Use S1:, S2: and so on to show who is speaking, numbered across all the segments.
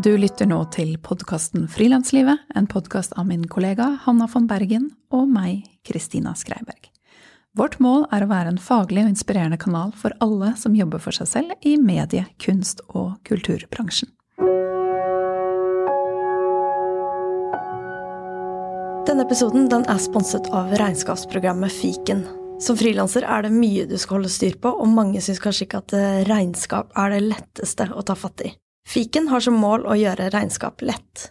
S1: Du lytter nå til podkasten Frilanslivet, en podkast av min kollega Hanna von Bergen og meg, Kristina Skreiberg. Vårt mål er å være en faglig og inspirerende kanal for alle som jobber for seg selv i medie-, kunst- og kulturbransjen.
S2: Denne episoden den er sponset av regnskapsprogrammet Fiken. Som frilanser er det mye du skal holde styr på, og mange syns kanskje ikke at regnskap er det letteste å ta fatt i. Fiken har som mål å gjøre regnskap lett.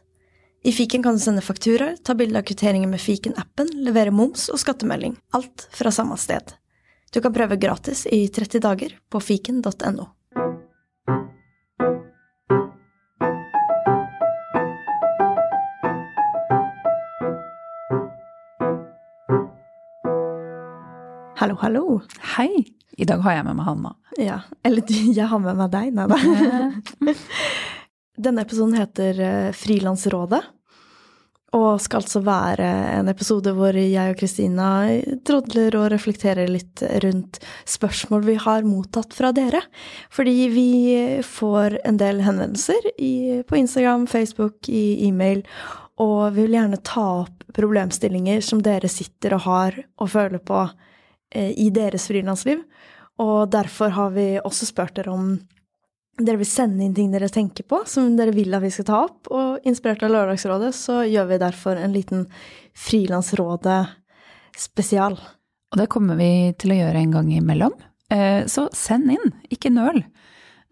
S2: I fiken kan du sende fakturaer, ta bilde av kvitteringer med fiken-appen, levere moms og skattemelding. Alt fra samme sted. Du kan prøve gratis i 30 dager på fiken.no. Hallo, hallo.
S1: Hei! I dag har jeg med meg Hanna.
S2: Ja, eller jeg har med meg deg, nei da. Denne episoden heter eh, Frilansrådet. Og skal altså være en episode hvor jeg og Kristina trodler og reflekterer litt rundt spørsmål vi har mottatt fra dere. Fordi vi får en del henvendelser i, på Instagram, Facebook, i e-mail, og vi vil gjerne ta opp problemstillinger som dere sitter og har og føler på eh, i deres frilansliv. Og derfor har vi også spurt dere om dere vil sende inn ting dere tenker på, som dere vil at vi skal ta opp. Og inspirert av Lørdagsrådet så gjør vi derfor en liten Frilansrådet-spesial.
S1: Og det kommer vi til å gjøre en gang imellom. Eh, Så send inn, ikke nøl.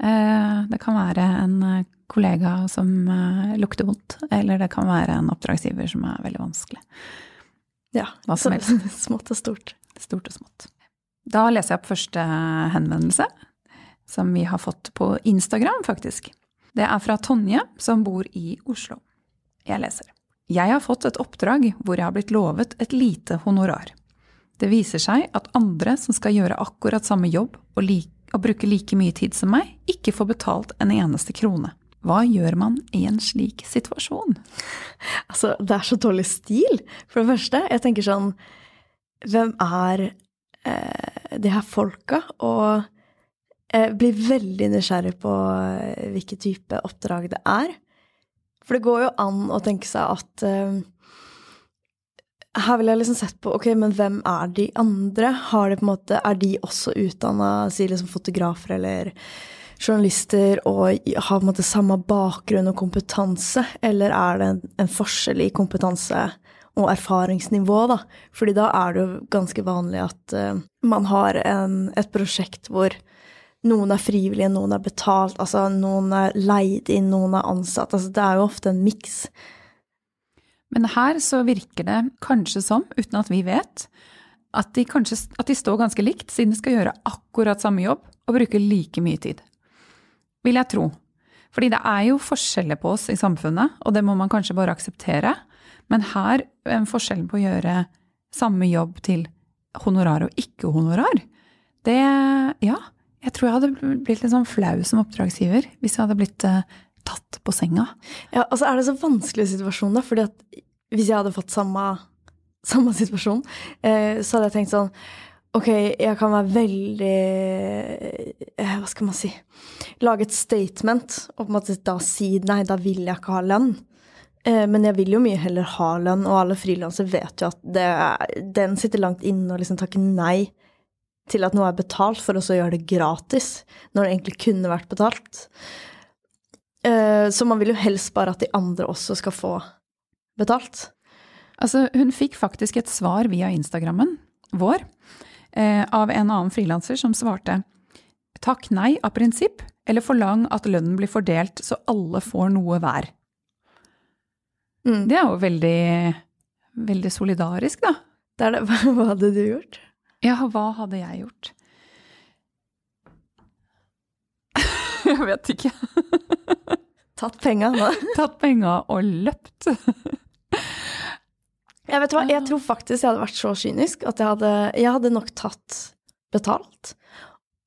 S1: Eh, Det kan være en kollega som eh, lukter vondt, eller det kan være en oppdragsgiver som er veldig vanskelig.
S2: Ja,
S1: Hva som
S2: så- Smått og stort.
S1: Stort og smått. Da leser jeg opp første henvendelse, som vi har fått på Instagram, faktisk. Det er fra Tonje, som bor i Oslo. Jeg leser. Jeg har fått et oppdrag hvor jeg har blitt lovet et lite honorar. Det viser seg at andre som skal gjøre akkurat samme jobb og, like, og bruke like mye tid som meg, ikke får betalt en eneste krone. Hva gjør man i en slik situasjon?
S2: Altså, det er så dårlig stil. For det første, jeg tenker sånn Hvem er eh, de her folka? Og jeg blir veldig nysgjerrig på hvilken hvilke type oppdrag det er. For det går jo an å tenke seg at eh, her vil jeg liksom sett på ok, men hvem er de andre? Har de på en måte, Er de også utdanna si liksom fotografer eller journalister og har på en måte samme bakgrunn og kompetanse, eller er det en, en forskjell i kompetanse og erfaringsnivå, da? Fordi da er det jo ganske vanlig at uh, man har en, et prosjekt hvor noen er frivillige, noen er betalt, altså noen er leid inn, noen er ansatt. Altså det er jo ofte en miks.
S1: Men her så virker det kanskje som, uten at vi vet, at de, kanskje, at de står ganske likt, siden de skal gjøre akkurat samme jobb og bruke like mye tid. Vil jeg tro. Fordi det er jo forskjeller på oss i samfunnet, og det må man kanskje bare akseptere. Men her, er forskjellen på å gjøre samme jobb til honorar og ikke-honorar, det Ja, jeg tror jeg hadde blitt litt sånn flau som oppdragsgiver hvis jeg hadde blitt uh, tatt på senga.
S2: Ja, altså er det så vanskelig situasjon, da, fordi at hvis jeg hadde fått samme, samme situasjon, eh, så hadde jeg tenkt sånn Ok, jeg kan være veldig eh, Hva skal man si Lage et statement og på en måte da si nei, da vil jeg ikke ha lønn. Eh, men jeg vil jo mye heller ha lønn, og alle frilansere vet jo at det, den sitter langt inne og liksom takker nei til at noe er betalt, for også å gjøre det gratis, når det egentlig kunne vært betalt. Eh, Så man vil jo helst bare at de andre også skal få betalt.
S1: Altså, hun fikk faktisk et svar via Instagrammen vår eh, av en annen frilanser som svarte takk nei av prinsipp, eller forlang at lønnen blir fordelt så alle får noe hver.
S2: Mm.
S1: Det er jo veldig, veldig solidarisk, da.
S2: Det det. Hva hva hadde du gjort?
S1: Ja, hva hadde jeg gjort? jeg vet ikke.
S2: Tatt penga, da?
S1: Tatt penga og løpt.
S2: Jeg vet hva, jeg tror faktisk jeg hadde vært så kynisk at jeg hadde, jeg hadde nok tatt betalt.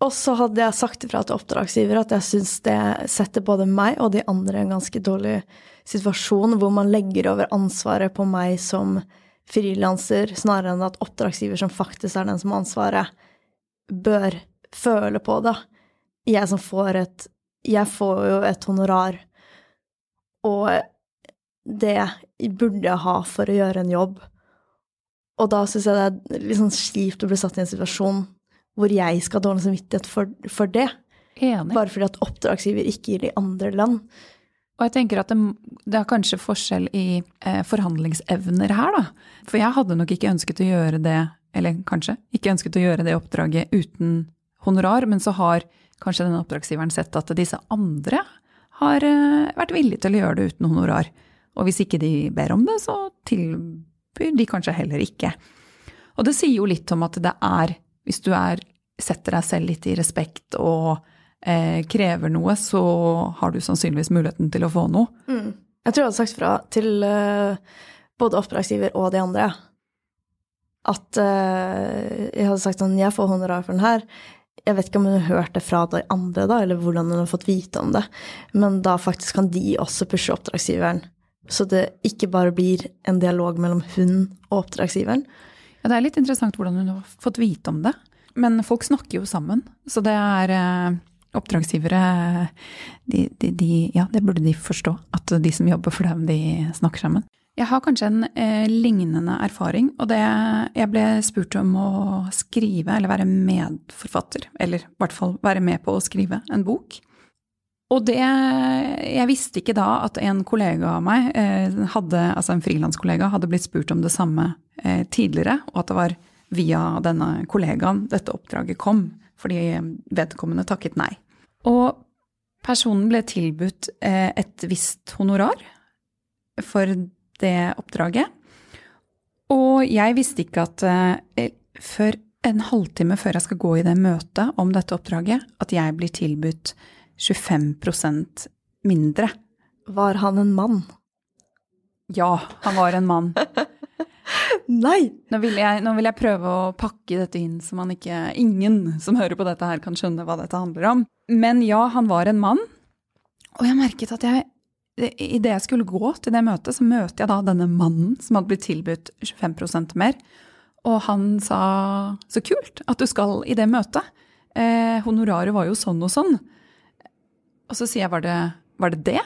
S2: Og så hadde jeg sagt ifra til oppdragsgiver at jeg syns det setter både meg og de andre i en ganske dårlig situasjon, hvor man legger over ansvaret på meg som frilanser, snarere enn at oppdragsgiver, som faktisk er den som har ansvaret, bør føle på det. Jeg som får et Jeg får jo et honorar og det burde jeg ha for å gjøre en jobb. Og da syns jeg det er litt sånn kjipt å bli satt i en situasjon hvor jeg skal ha dårlig samvittighet for, for det.
S1: Enig.
S2: Bare fordi at oppdragsgiver ikke gir det i andre land.
S1: Og jeg tenker at det, det er kanskje forskjell i eh, forhandlingsevner her, da. For jeg hadde nok ikke ønsket å gjøre det, eller kanskje ikke ønsket å gjøre det oppdraget uten honorar, men så har kanskje denne oppdragsgiveren sett at disse andre har eh, vært villige til å gjøre det uten honorar. Og hvis ikke de ber om det, så tilbyr de kanskje heller ikke. Og det sier jo litt om at det er, hvis du er, setter deg selv litt i respekt og eh, krever noe, så har du sannsynligvis muligheten til å få noe.
S2: Mm. Jeg tror jeg hadde sagt fra til uh, både oppdragsgiver og de andre at uh, jeg hadde sagt sånn Jeg får honorar for den her. Jeg vet ikke om hun har hørt det fra de andre, da, eller hvordan hun har fått vite om det. Men da faktisk kan de også pushe oppdragsgiveren. Så det ikke bare blir en dialog mellom hun og oppdragsgiveren.
S1: Ja, Det er litt interessant hvordan hun har fått vite om det. Men folk snakker jo sammen, så det er eh, oppdragsgivere de, de, de, Ja, det burde de forstå. At de som jobber for dem, de snakker sammen. Jeg har kanskje en eh, lignende erfaring, og det Jeg ble spurt om å skrive, eller være medforfatter, eller i hvert fall være med på å skrive en bok. Og det Jeg visste ikke da at en kollega av meg, eh, hadde, altså en frilanskollega, hadde blitt spurt om det samme eh, tidligere, og at det var via denne kollegaen dette oppdraget kom, fordi vedkommende takket nei. Og personen ble tilbudt eh, et visst honorar for det oppdraget. Og jeg visste ikke at før en halvtime før jeg skal gå i det møtet om dette oppdraget, at jeg blir tilbudt 25% mindre.
S2: Var han en mann?
S1: Ja, han var en mann.
S2: Nei!
S1: Nå vil, jeg, nå vil, jeg, prøve å pakke dette inn så man ikke Ingen som hører på dette her, kan skjønne hva dette handler om. Men ja, han var en mann. Og jeg merket at jeg Idet jeg skulle gå til det møtet, så møter jeg da denne mannen som hadde blitt tilbudt 25% mer. Og han sa så kult at du skal i det møtet. Eh, honoraret var jo sånn og sånn. Og så sier jeg var det var det? det?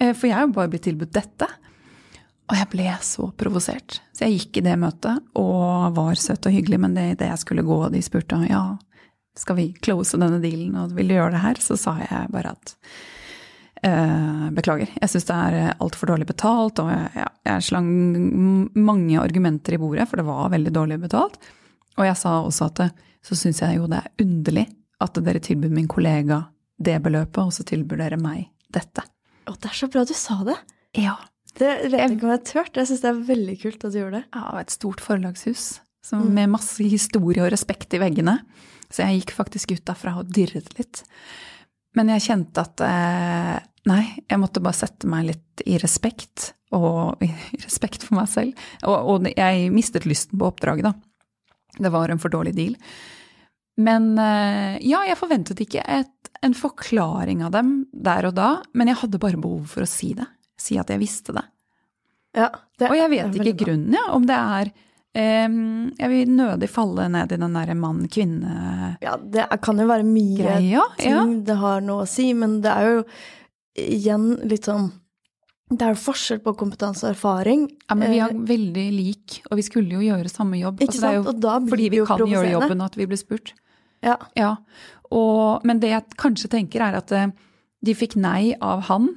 S1: Eh, for jeg er jo bare blitt tilbudt dette. Og jeg ble så provosert. Så jeg gikk i det møtet og var søt og hyggelig, men det idet jeg skulle gå og de spurte ja, skal vi close denne dealen og vil du gjøre det her, så sa jeg bare at uh, beklager, jeg syns det er altfor dårlig betalt, og jeg, jeg slang mange argumenter i bordet, for det var veldig dårlig betalt. Og jeg sa også at så syns jeg jo det er underlig at dere tilbyr min kollega det beløpet, og så tilbyr dere meg dette.
S2: Å, det er så bra du sa det.
S1: Ja.
S2: Det vet ikke om jeg har turt. Jeg syns det er veldig kult at du gjorde det.
S1: Ja, et stort forlagshus mm. med masse historie og respekt i veggene. Så jeg gikk faktisk ut derfra og dirret litt. Men jeg kjente at eh, nei, jeg måtte bare sette meg litt i respekt, og i respekt for meg selv. Og, og jeg mistet lysten på oppdraget, da. Det var en for dårlig deal. Men eh, ja, jeg forventet ikke et, en forklaring av dem der og da, men jeg hadde bare behov for å si det. Si at jeg visste det.
S2: Ja, det
S1: og jeg vet ikke grunnen, ja, om det er um, Jeg vil nødig falle ned i den derre mann-kvinne
S2: Ja, det kan jo være mye
S1: Greia,
S2: ting
S1: ja.
S2: det har noe å si, men det er jo igjen litt sånn det er jo forskjell på kompetanse og erfaring.
S1: Ja, Men vi er veldig lik, og vi skulle jo gjøre samme jobb.
S2: Ikke
S1: altså,
S2: sant? Og da blir
S1: fordi vi
S2: jo
S1: kan gjøre jobben at vi blir spurt.
S2: Ja.
S1: Ja. Og, men det jeg kanskje tenker, er at eh, de fikk nei av han.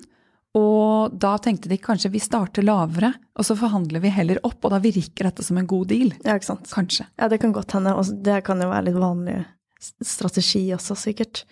S1: Og da tenkte de kanskje vi starter lavere, og så forhandler vi heller opp. Og da virker dette som en god deal.
S2: ja, ikke sant.
S1: Kanskje.
S2: Ja, det kan godt hende. Og det kan jo være litt vanlig strategi også, sikkert.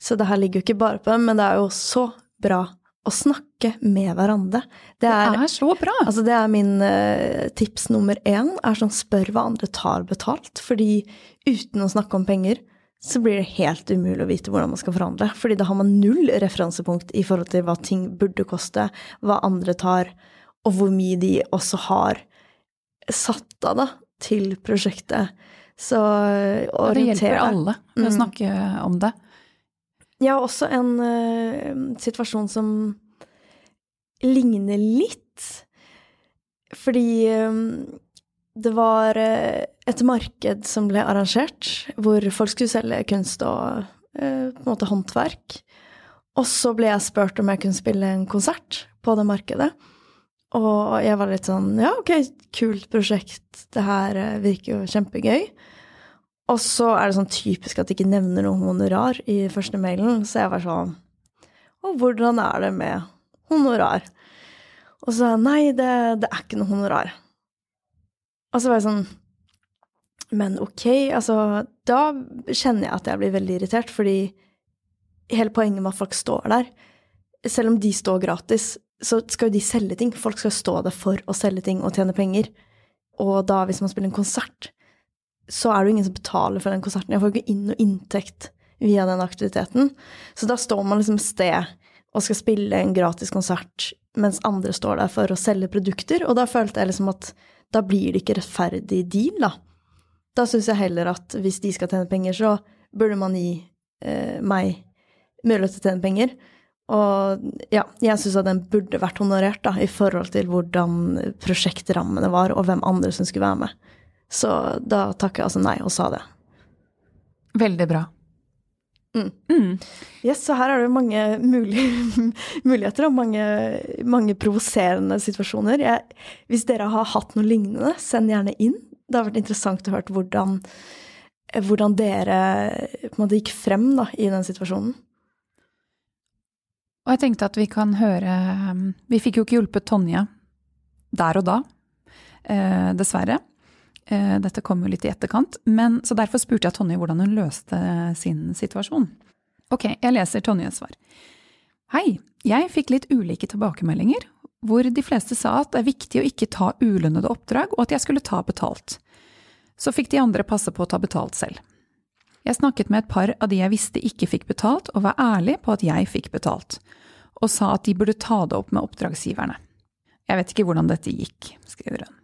S2: Så det her ligger jo ikke bare på dem, men det er jo så bra å snakke med hverandre. Det er,
S1: Det er så bra!
S2: altså det er min uh, tips nummer én, er sånn spør hva andre tar betalt. Fordi uten å snakke om penger, så blir det helt umulig å vite hvordan man skal forhandle. Fordi da har man null referansepunkt i forhold til hva ting burde koste, hva andre tar, og hvor mye de også har satt av da, til prosjektet. Så
S1: orientere det hjelper alle å
S2: Mm.
S1: snakke om det.
S2: Jeg har også en uh, situasjon som ligner litt. Fordi um, det var eh, et marked som ble arrangert, hvor folk skulle selge kunst og eh, på en måte håndverk. Og så ble jeg spurt om jeg kunne spille en konsert på det markedet. Og jeg var litt sånn Ja, ok, kult prosjekt. Det her eh, virker jo kjempegøy. Og så er det sånn typisk at de ikke nevner noe honorar i første mailen. Så jeg var sånn Og hvordan er det med honorar? Og så nei, det, det er ikke noe honorar. Og så var jeg sånn Men ok, altså Da kjenner jeg at jeg blir veldig irritert, fordi hele poenget med at folk står der Selv om de står gratis, så skal jo de selge ting. Folk skal stå der for å selge ting og tjene penger. Og da, hvis man spiller en konsert, så er det jo ingen som betaler for den konserten. Jeg får ikke inn noe inntekt via den aktiviteten. Så da står man liksom sted og skal spille en gratis konsert, mens andre står der for å selge produkter, og da følte jeg liksom at da blir det ikke rettferdig deal, da. Da syns jeg heller at hvis de skal tjene penger, så burde man gi eh, meg mulighet til å tjene penger. Og ja, jeg syns at den burde vært honorert, da, i forhold til hvordan prosjektrammene var, og hvem andre som skulle være med. Så da takka jeg altså nei og sa det.
S1: Veldig bra.
S2: Mm. Mm. Yes, så her er det mange mulige, muligheter og mange, mange provoserende situasjoner. Jeg, hvis dere har hatt noe lignende, send gjerne inn. Det har vært interessant å høre hvordan, hvordan dere måte gikk frem da, i den situasjonen.
S1: Og jeg tenkte at vi kan høre Vi fikk jo ikke hjulpet Tonje der og da, eh, dessverre. Eh, dette kom jo litt i etterkant, men, så derfor spurte jeg Tonje hvordan hun løste sin situasjon. Ok, jeg leser Tonjes svar. Hei, jeg fikk litt ulike tilbakemeldinger, hvor de fleste sa at det er viktig å ikke ta ulønnede oppdrag, og at jeg skulle ta betalt. Så fikk de andre passe på å ta betalt selv. Jeg snakket med et par av de jeg visste ikke fikk betalt, og var ærlig på at jeg fikk betalt, og sa at de burde ta det opp med oppdragsgiverne. Jeg vet ikke hvordan dette gikk, skriver hun.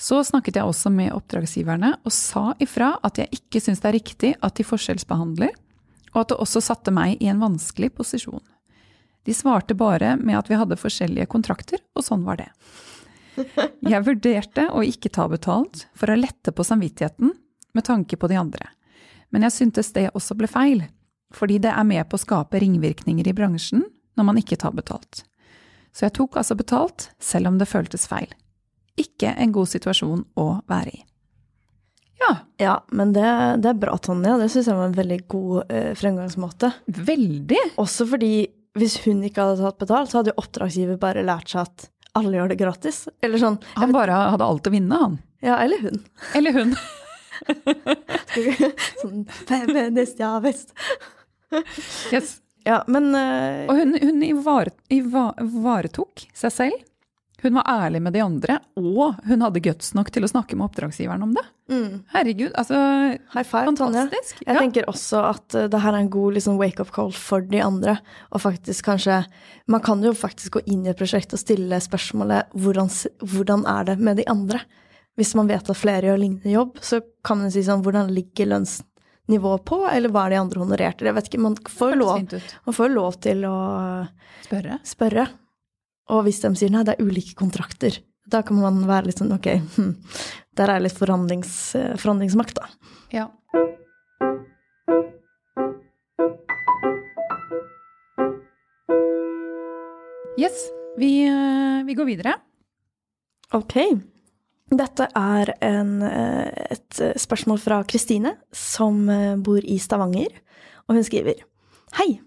S1: Så snakket jeg også med oppdragsgiverne og sa ifra at jeg ikke syns det er riktig at de forskjellsbehandler, og at det også satte meg i en vanskelig posisjon. De svarte bare med at vi hadde forskjellige kontrakter, og sånn var det. Jeg vurderte å ikke ta betalt for å lette på samvittigheten med tanke på de andre, men jeg syntes det også ble feil, fordi det er med på å skape ringvirkninger i bransjen når man ikke tar betalt. Så jeg tok altså betalt, selv om det føltes feil. Ikke en god situasjon å være i. Ja.
S2: Ja, men det, det er bra, Tonje. Det syns jeg var en veldig god eh, fremgangsmåte.
S1: Veldig!
S2: Også fordi hvis hun ikke hadde tatt betalt, så hadde jo oppdragsgiver bare lært seg at alle gjør det gratis. Eller sånn.
S1: Han bare hadde alt å vinne, han.
S2: Ja, eller hun.
S1: Eller hun.
S2: sånn Feminist, ja visst.
S1: Yes.
S2: Ja, men uh,
S1: Og hun, hun ivaretok seg selv. Hun var ærlig med de andre, og hun hadde guts nok til å snakke med oppdragsgiveren om det.
S2: Mm.
S1: Herregud, altså
S2: High five,
S1: Fantastisk.
S2: Jeg ja. tenker også at uh, det her er en god liksom, wake-up call for de andre. Og faktisk kanskje Man kan jo faktisk gå inn i et prosjekt og stille spørsmålet hvordan, hvordan er det med de andre? Hvis man vet at flere gjør lignende jobb, så kan man si sånn Hvordan ligger lønnsnivået på, eller hva er de andre honorerte? Jeg vet ikke, man får, lov, man får lov til å
S1: spørre.
S2: spørre. Og hvis de sier nei, det er ulike kontrakter, da kan man være litt sånn ok, hm, der er litt forhandlings, forhandlingsmakt, da.
S1: Ja. Yes, vi, eh, vi går videre.
S2: Ok. Dette er en, eh, et spørsmål fra Kristine, som bor i Stavanger, og hun skriver Hei!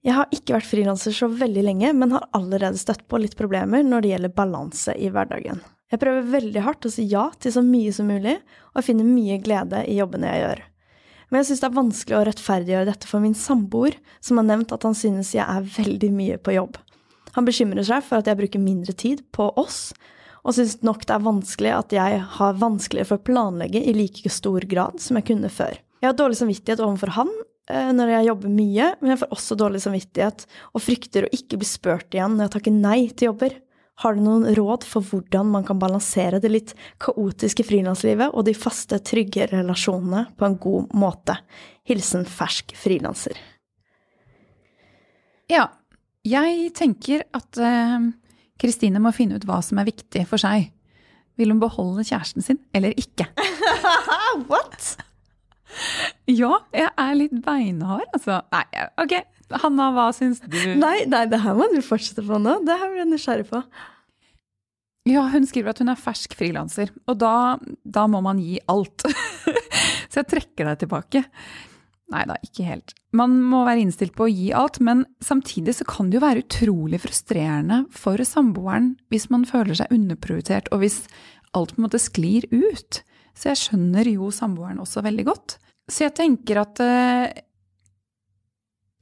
S2: Jeg har ikke vært frilanser så veldig lenge, men har allerede støtt på litt problemer når det gjelder balanse i hverdagen. Jeg prøver veldig hardt å si ja til så mye som mulig, og finner mye glede i jobbene jeg gjør. Men jeg synes det er vanskelig å rettferdiggjøre dette for min samboer, som har nevnt at han synes jeg er veldig mye på jobb. Han bekymrer seg for at jeg bruker mindre tid på oss, og synes nok det er vanskelig at jeg har vanskeligere for å planlegge i like stor grad som jeg kunne før. Jeg har dårlig samvittighet overfor han, når jeg jobber mye, men jeg får også dårlig samvittighet og frykter å ikke bli spurt igjen når jeg takker nei til jobber. Har du noen råd for hvordan man kan balansere det litt kaotiske frilanslivet og de faste, trygge relasjonene på en god måte? Hilsen fersk frilanser.
S1: Ja, jeg tenker at eh, Kristine uh, må finne ut hva som er viktig for seg. Vil hun beholde kjæresten sin eller ikke?
S2: What?
S1: Ja, jeg er litt beinhard, altså. Nei, ok. Hanna, hva syns du?
S2: Nei, nei, det her må du fortsette på nå. Det her blir jeg nysgjerrig på.
S1: Ja, hun skriver at hun er fersk frilanser, og da, da må man gi alt. Så jeg trekker deg tilbake. Nei da, ikke helt. Man må være innstilt på å gi alt, men samtidig så kan det jo være utrolig frustrerende for samboeren hvis man føler seg underprioritert, og hvis alt på en måte sklir ut. Så jeg skjønner jo samboeren også veldig godt. Så jeg tenker at eh,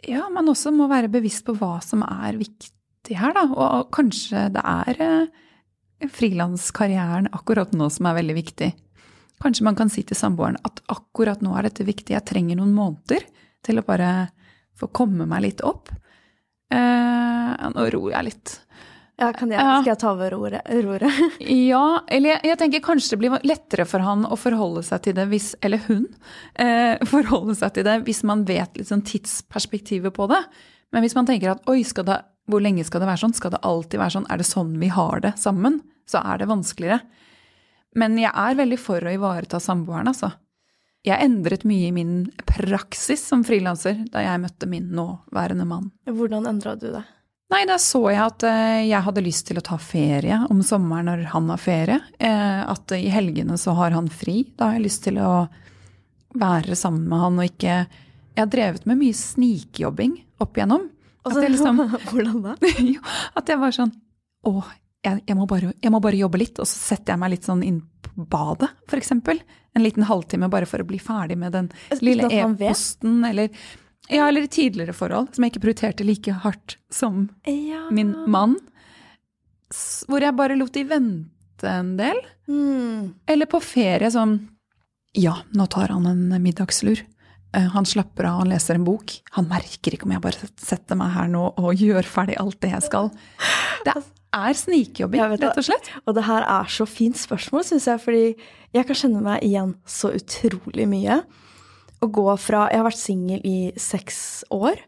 S1: ja, man også må være bevisst på hva som er viktig her, da. Og kanskje det er eh, frilanskarrieren akkurat nå som er veldig viktig. Kanskje man kan si til samboeren at akkurat nå er dette viktig, jeg trenger noen måneder til å bare få komme meg litt opp. Eh, nå roer jeg litt.
S2: Ja, kan jeg, Skal jeg ta over ordet? roret?
S1: ja, eller jeg, jeg, tenker kanskje det blir lettere for han å forholde seg til det hvis Eller hun. Eh, forholde seg til det hvis man vet litt sånn tidsperspektivet på det. Men hvis man tenker at oi, det, hvor lenge skal det være sånn? Skal det alltid være sånn? Er det sånn vi har det sammen? Så er det vanskeligere. Men jeg er veldig for å ivareta samboeren, altså. Jeg endret mye i min praksis som frilanser da jeg møtte min nåværende mann.
S2: Hvordan endra du det?
S1: Nei, da så jeg at eh, jeg hadde lyst til å ta ferie om sommeren når han har ferie. Eh, at i helgene så har han fri. Da har jeg lyst til å være sammen med han og ikke Jeg har drevet med mye snikjobbing opp igjennom.
S2: Altså, liksom, hvordan da?
S1: at jeg var sånn Å, jeg, jeg, må bare, jeg, må bare, jobbe litt, og så setter jeg meg litt sånn inn på badet, f.eks. En liten halvtime bare for å bli ferdig med den lille e-posten, eller ja, eller i tidligere forhold, som jeg ikke prioriterte like hardt som ja. min mann. Hvor jeg bare lot de vente en del. Mm. Eller på ferie sånn Ja, nå tar han en middagslur. Eh, han slapper av, han leser en bok. Han merker ikke om jeg bare setter meg her nå og gjør ferdig alt det jeg skal. Det er snikjobbing, rett og slett.
S2: Og det her er så fint spørsmål, syns jeg, fordi jeg kan kjenne meg igjen så utrolig mye. Å gå fra Jeg har vært singel i seks år,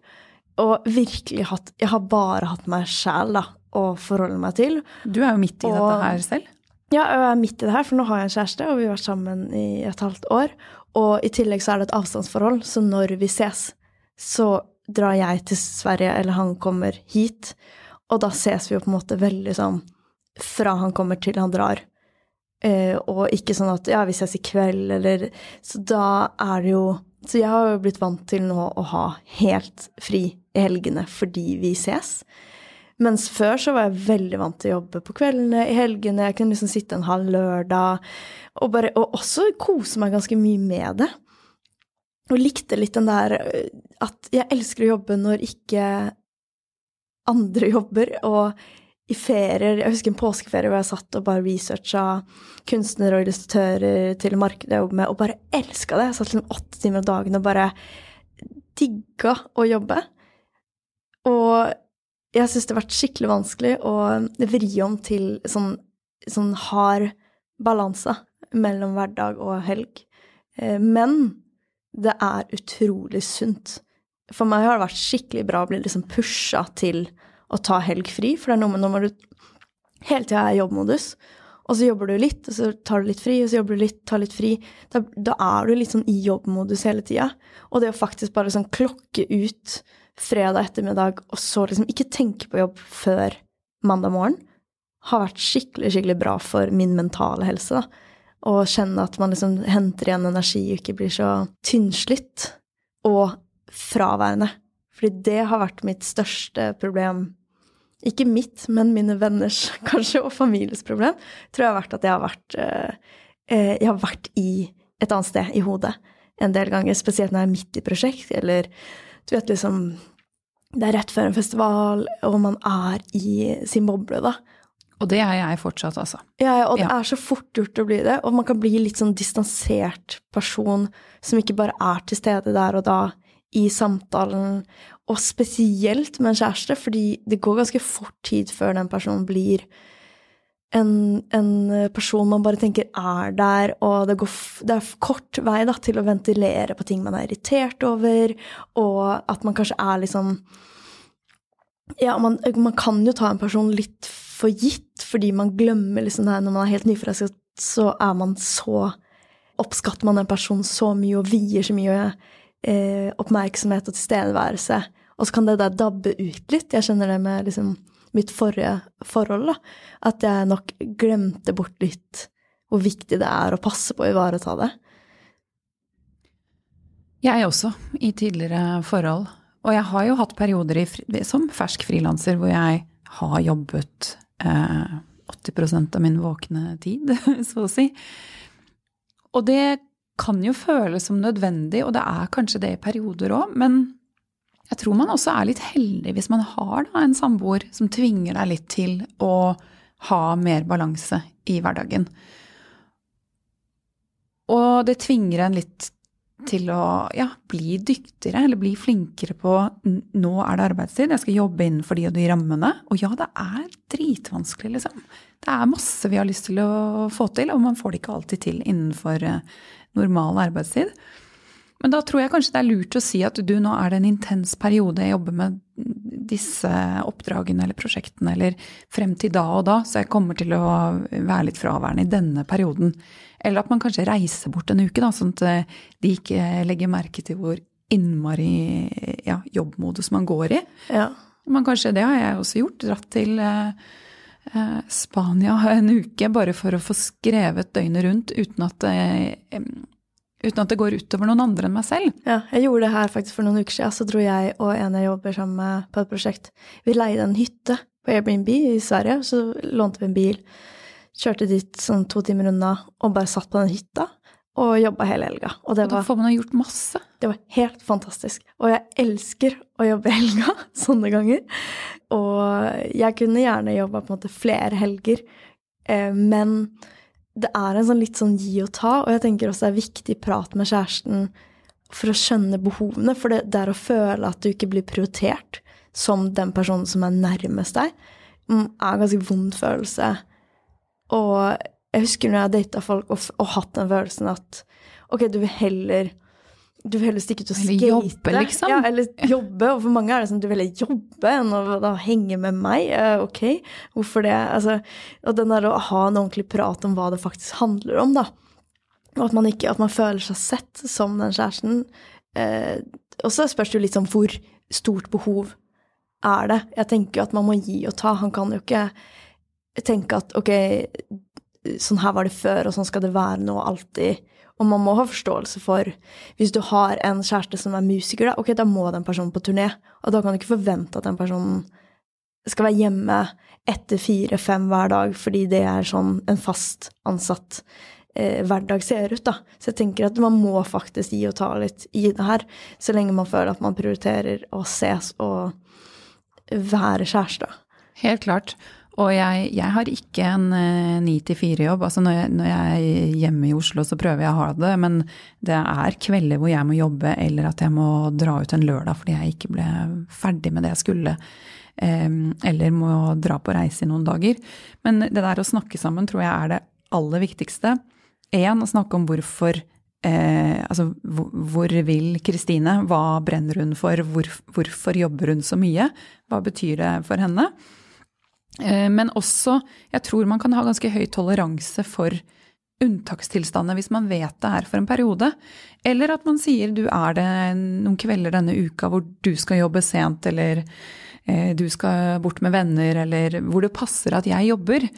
S2: og virkelig hatt Jeg har bare hatt meg sjæl, å forholde meg til.
S1: Du er jo midt i og, dette her selv?
S2: Ja, jeg er midt i det her, for nå har jeg en kjæreste, og vi har vært sammen i et halvt år. Og i tillegg så er det et avstandsforhold, så når vi ses, så drar jeg til Sverige, eller han kommer hit. Og da ses vi jo på en måte veldig sånn fra han kommer til han drar. Eh, og ikke sånn at ja, vi ses i kveld, eller Så da er det jo Så jeg har jo blitt vant til nå å ha helt fri i helgene fordi vi ses. Mens før så var jeg veldig vant til å jobbe på kveldene, i helgene. Jeg kunne liksom sitte en halv lørdag og, bare, og også kose meg ganske mye med det. Og likte litt den der øh, at jeg elsker å jobbe når ikke andre jobber. Og i ferier Jeg husker en påskeferie hvor jeg satt og bare researcha kunstnere og illustratører til markedet jeg jobber med, og bare elska det. Jeg satt liksom åtte timer om dagen og bare digga å jobbe. Og jeg syns det har vært skikkelig vanskelig å vri om til sånn, sånn hard balanse mellom hverdag og helg. Eh, men det er utrolig sunt. For meg har det vært skikkelig bra å bli liksom pusha til å ta helg fri, for det er noe med når du hele tida er i jobbmodus, og så jobber du litt, og så tar du litt fri, og så jobber du litt, tar litt fri. Da, da er du litt sånn i jobbmodus hele tida. Og det å faktisk bare sånn klokke ut fredag ettermiddag, og så liksom ikke tenke på jobb før mandag morgen, har vært skikkelig, skikkelig bra for min mentale helse. da. Å kjenne at man liksom henter igjen energi og ikke blir så tynnslitt og fraværende. Fordi det har vært mitt største problem. Ikke mitt, men mine venners kanskje, og families problem. Tror jeg har vært at jeg har vært, eh, eh, jeg har vært i et annet sted i hodet en del ganger. Spesielt når jeg er midt i prosjekt, eller du vet liksom Det er rett før en festival, og man er i sin boble, da.
S1: Og det er jeg fortsatt, altså.
S2: Ja, og det ja. er så fort gjort å bli det. Og man kan bli litt sånn distansert person som ikke bare er til stede der og da i samtalen, og spesielt med en kjæreste, fordi det går ganske fort tid før den personen blir en, en, person man bare tenker er der, og det, går, det er kort vei da, til å ventilere på ting man er irritert over, og at man kanskje er liksom Ja, man, man kan jo ta en person litt for gitt, fordi man glemmer liksom det her når man er helt nyforelsket, så er man så Oppskatter man en person så mye og vier så mye eh, oppmerksomhet og tilstedeværelse. Og så kan det der dabbe ut litt. Jeg kjenner det med liksom mitt forrige forhold, da. At jeg nok glemte bort litt hvor viktig det er å passe på å ivareta det.
S1: Jeg også, i tidligere forhold. Og jeg har jo hatt perioder i, som fersk frilanser hvor jeg har jobbet eh, 80% av min våkne tid, så å si. Og det kan jo føles som nødvendig, og det er kanskje det i perioder òg, men jeg tror man også er litt heldig hvis man har da, en samboer som tvinger deg litt til å ha mer balanse i hverdagen. Og det tvinger en litt til å ja, bli dyktigere eller bli flinkere på nå er det arbeidstid, jeg skal jobbe innenfor de og de rammene. Og ja, det er dritvanskelig, liksom. Det er masse vi har lyst til å få til, og man får det ikke alltid til innenfor eh, normal arbeidstid. Men da tror jeg kanskje det er lurt å si at du, nå er det en intens periode jeg jobber med disse oppdragene eller prosjektene, eller frem til da og da, så jeg kommer til å være litt fraværende i denne perioden. Eller at man kanskje reiser bort en uke, da, sånn at eh, de ikke legger merke til hvor innmari ja, jobbmodus man går i.
S2: Ja.
S1: Men kanskje det har jeg også gjort. Dratt til eh, eh, Spania en uke bare for å få skrevet døgnet rundt uten at, eh, uten at det går utover noen andre enn meg selv.
S2: Ja, jeg gjorde det her faktisk for noen uker siden. Så dro jeg og en jeg jobber sammen med på et prosjekt. Vi leide en hytte på Airbnb i Sverige, så lånte vi en bil. Kjørte dit sånn to timer unna og bare satt på den hytta og jobba hele helga. Og det
S1: Og da
S2: var,
S1: får man jo gjort masse.
S2: det var helt fantastisk. Og jeg elsker å jobbe helga sånne ganger. Og jeg kunne gjerne jobba på en måte flere helger, eh, men det er en sånn litt sånn gi og ta, og jeg tenker også det er viktig prat med kjæresten for å skjønne behovene, for det, det er å føle at du ikke blir prioritert som den personen som er nærmest deg, mm, er en ganske vond følelse. Og jeg husker når jeg data folk og, og hatt den følelsen at ok, du vil heller du vil heller stikke ut og
S1: Eller
S2: skate.
S1: jobbe, liksom.
S2: Ja, eller jobbe. Og for mange er det sånn du vil heller jobbe enn å da henge med meg. Uh, ok, hvorfor det? Altså, og den der å ha en ordentlig prat om hva det faktisk handler om, da. Og at man, ikke, at man føler seg sett som den kjæresten. Uh, og så spørs det jo litt sånn hvor stort behov er det. Jeg tenker jo at man må gi og ta. Han kan jo ikke tenke at ok, sånn her var det før, og sånn skal det være nå alltid. Og man må ha forståelse for Hvis du har en kjæreste som er musiker, da, ok, da må den personen på turné. Og da kan du ikke forvente at den personen skal være hjemme etter fire-fem hver dag, fordi det er sånn en fast ansatt eh, hverdag ser ut, da. Så jeg tenker at man må faktisk gi og ta litt i det her, så lenge man føler at man prioriterer å ses og være kjæreste.
S1: Helt klart. Og jeg, jeg har ikke en ni til fire-jobb. Altså når jeg, når jeg er hjemme i Oslo, så prøver jeg å ha det, men det er kvelder hvor jeg må jobbe, eller at jeg må dra ut en lørdag fordi jeg ikke ble ferdig med det jeg skulle. em, Eller må dra på reise i noen dager. Men det der å snakke sammen tror jeg er det aller viktigste. Én, å snakke om hvorfor eh, Altså hvor, hvor vil Kristine? Hva brenner hun for? Hvor, hvorfor jobber hun så mye? Hva betyr det for henne? Eh, Men også, jeg tror man kan ha ganske høy toleranse for unntakstilstander hvis man vet det er for en periode. Eller at man sier du er det noen kvelder denne uka hvor du skal jobbe sent, eller eh, du skal bort med venner, eller hvor det passer at jeg jobber.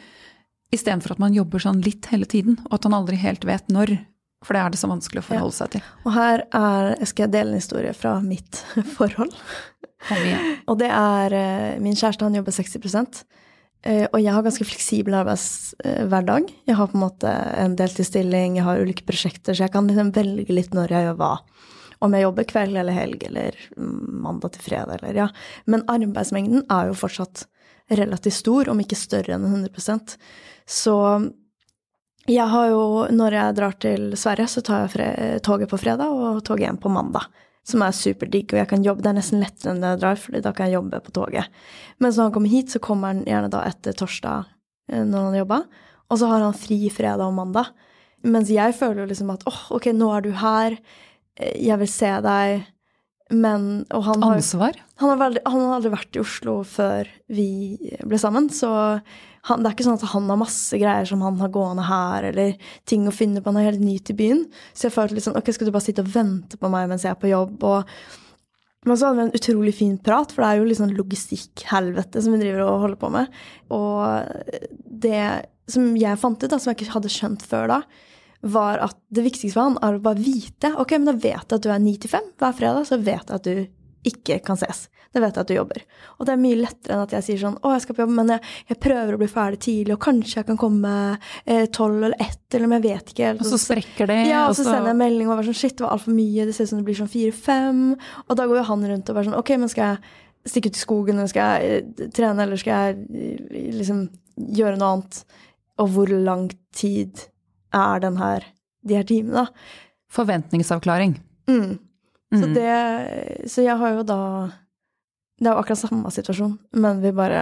S1: Istedenfor at man jobber sånn litt hele tiden, og at han aldri helt vet når. For det er det så vanskelig å forholde seg til.
S2: Og her er, skal jeg dele en historie fra mitt forhold. Og det er eh, Min kjæreste han jobber 60 eh, og jeg har ganske fleksibel arbeidshverdag. Jeg har på en måte en deltidsstilling, jeg har ulike prosjekter, så jeg kan liksom velge litt når jeg gjør hva. Om jeg jobber kveld eller helg eller mandag til fredag eller ja. Men arbeidsmengden er jo fortsatt relativt stor, om ikke større enn 100 Så jeg har jo, når jeg drar til Sverige, så tar jeg toget på fredag og toget hjem på mandag. Som er superdigg, og jeg kan jobbe. Det er nesten lettere enn det jeg drar, fordi da kan jeg jobbe på toget. Mens når han kommer hit, så kommer han gjerne da etter torsdag eh, når han har jobba. Og så har han fri fredag og mandag. Mens jeg føler jo liksom at åh, ok, nå er du her, eh, jeg vil se deg. Men Og han har,
S1: Ansvar?
S2: han har, veldig, han har aldri vært i Oslo før vi ble sammen, så han, det er ikke sånn at han har masse greier som han har gående her, eller ting å finne på. Han er helt ny til byen. Så jeg følte litt sånn Ok, skal du bare sitte og vente på meg mens jeg er på jobb? Og Men så hadde vi en utrolig fin prat, for det er jo litt sånn logistikkhelvete som vi driver og holder på med. Og det som jeg fant ut, da, som jeg ikke hadde skjønt før da, var at det viktigste for han er å bare vite Ok, men da vet jeg at du er 9 til 5 hver fredag, så vet jeg at du ikke kan ses. Da vet jeg at du jobber. Og det er mye lettere enn at jeg sier sånn Å, jeg skal på jobb, men jeg, jeg prøver å bli ferdig tidlig, og kanskje jeg kan komme eh, tolv eh, eller ett, eller men jeg vet ikke helt.
S1: Og så sprekker det.
S2: Ja, og så sender jeg melding og er sånn Shit, det var altfor mye. Det ser ut som det blir sånn fire-fem. Og da går jo han rundt og bare sånn Ok, men skal jeg stikke ut i skogen, eller skal jeg eh, trene, eller skal jeg eh, liksom gjøre noe annet? Og hvor lang tid er den her, de her timene?
S1: Forventningsavklaring.
S2: Mm. Så mm. det Så jeg har jo da Det er jo akkurat samme situasjon, men vi bare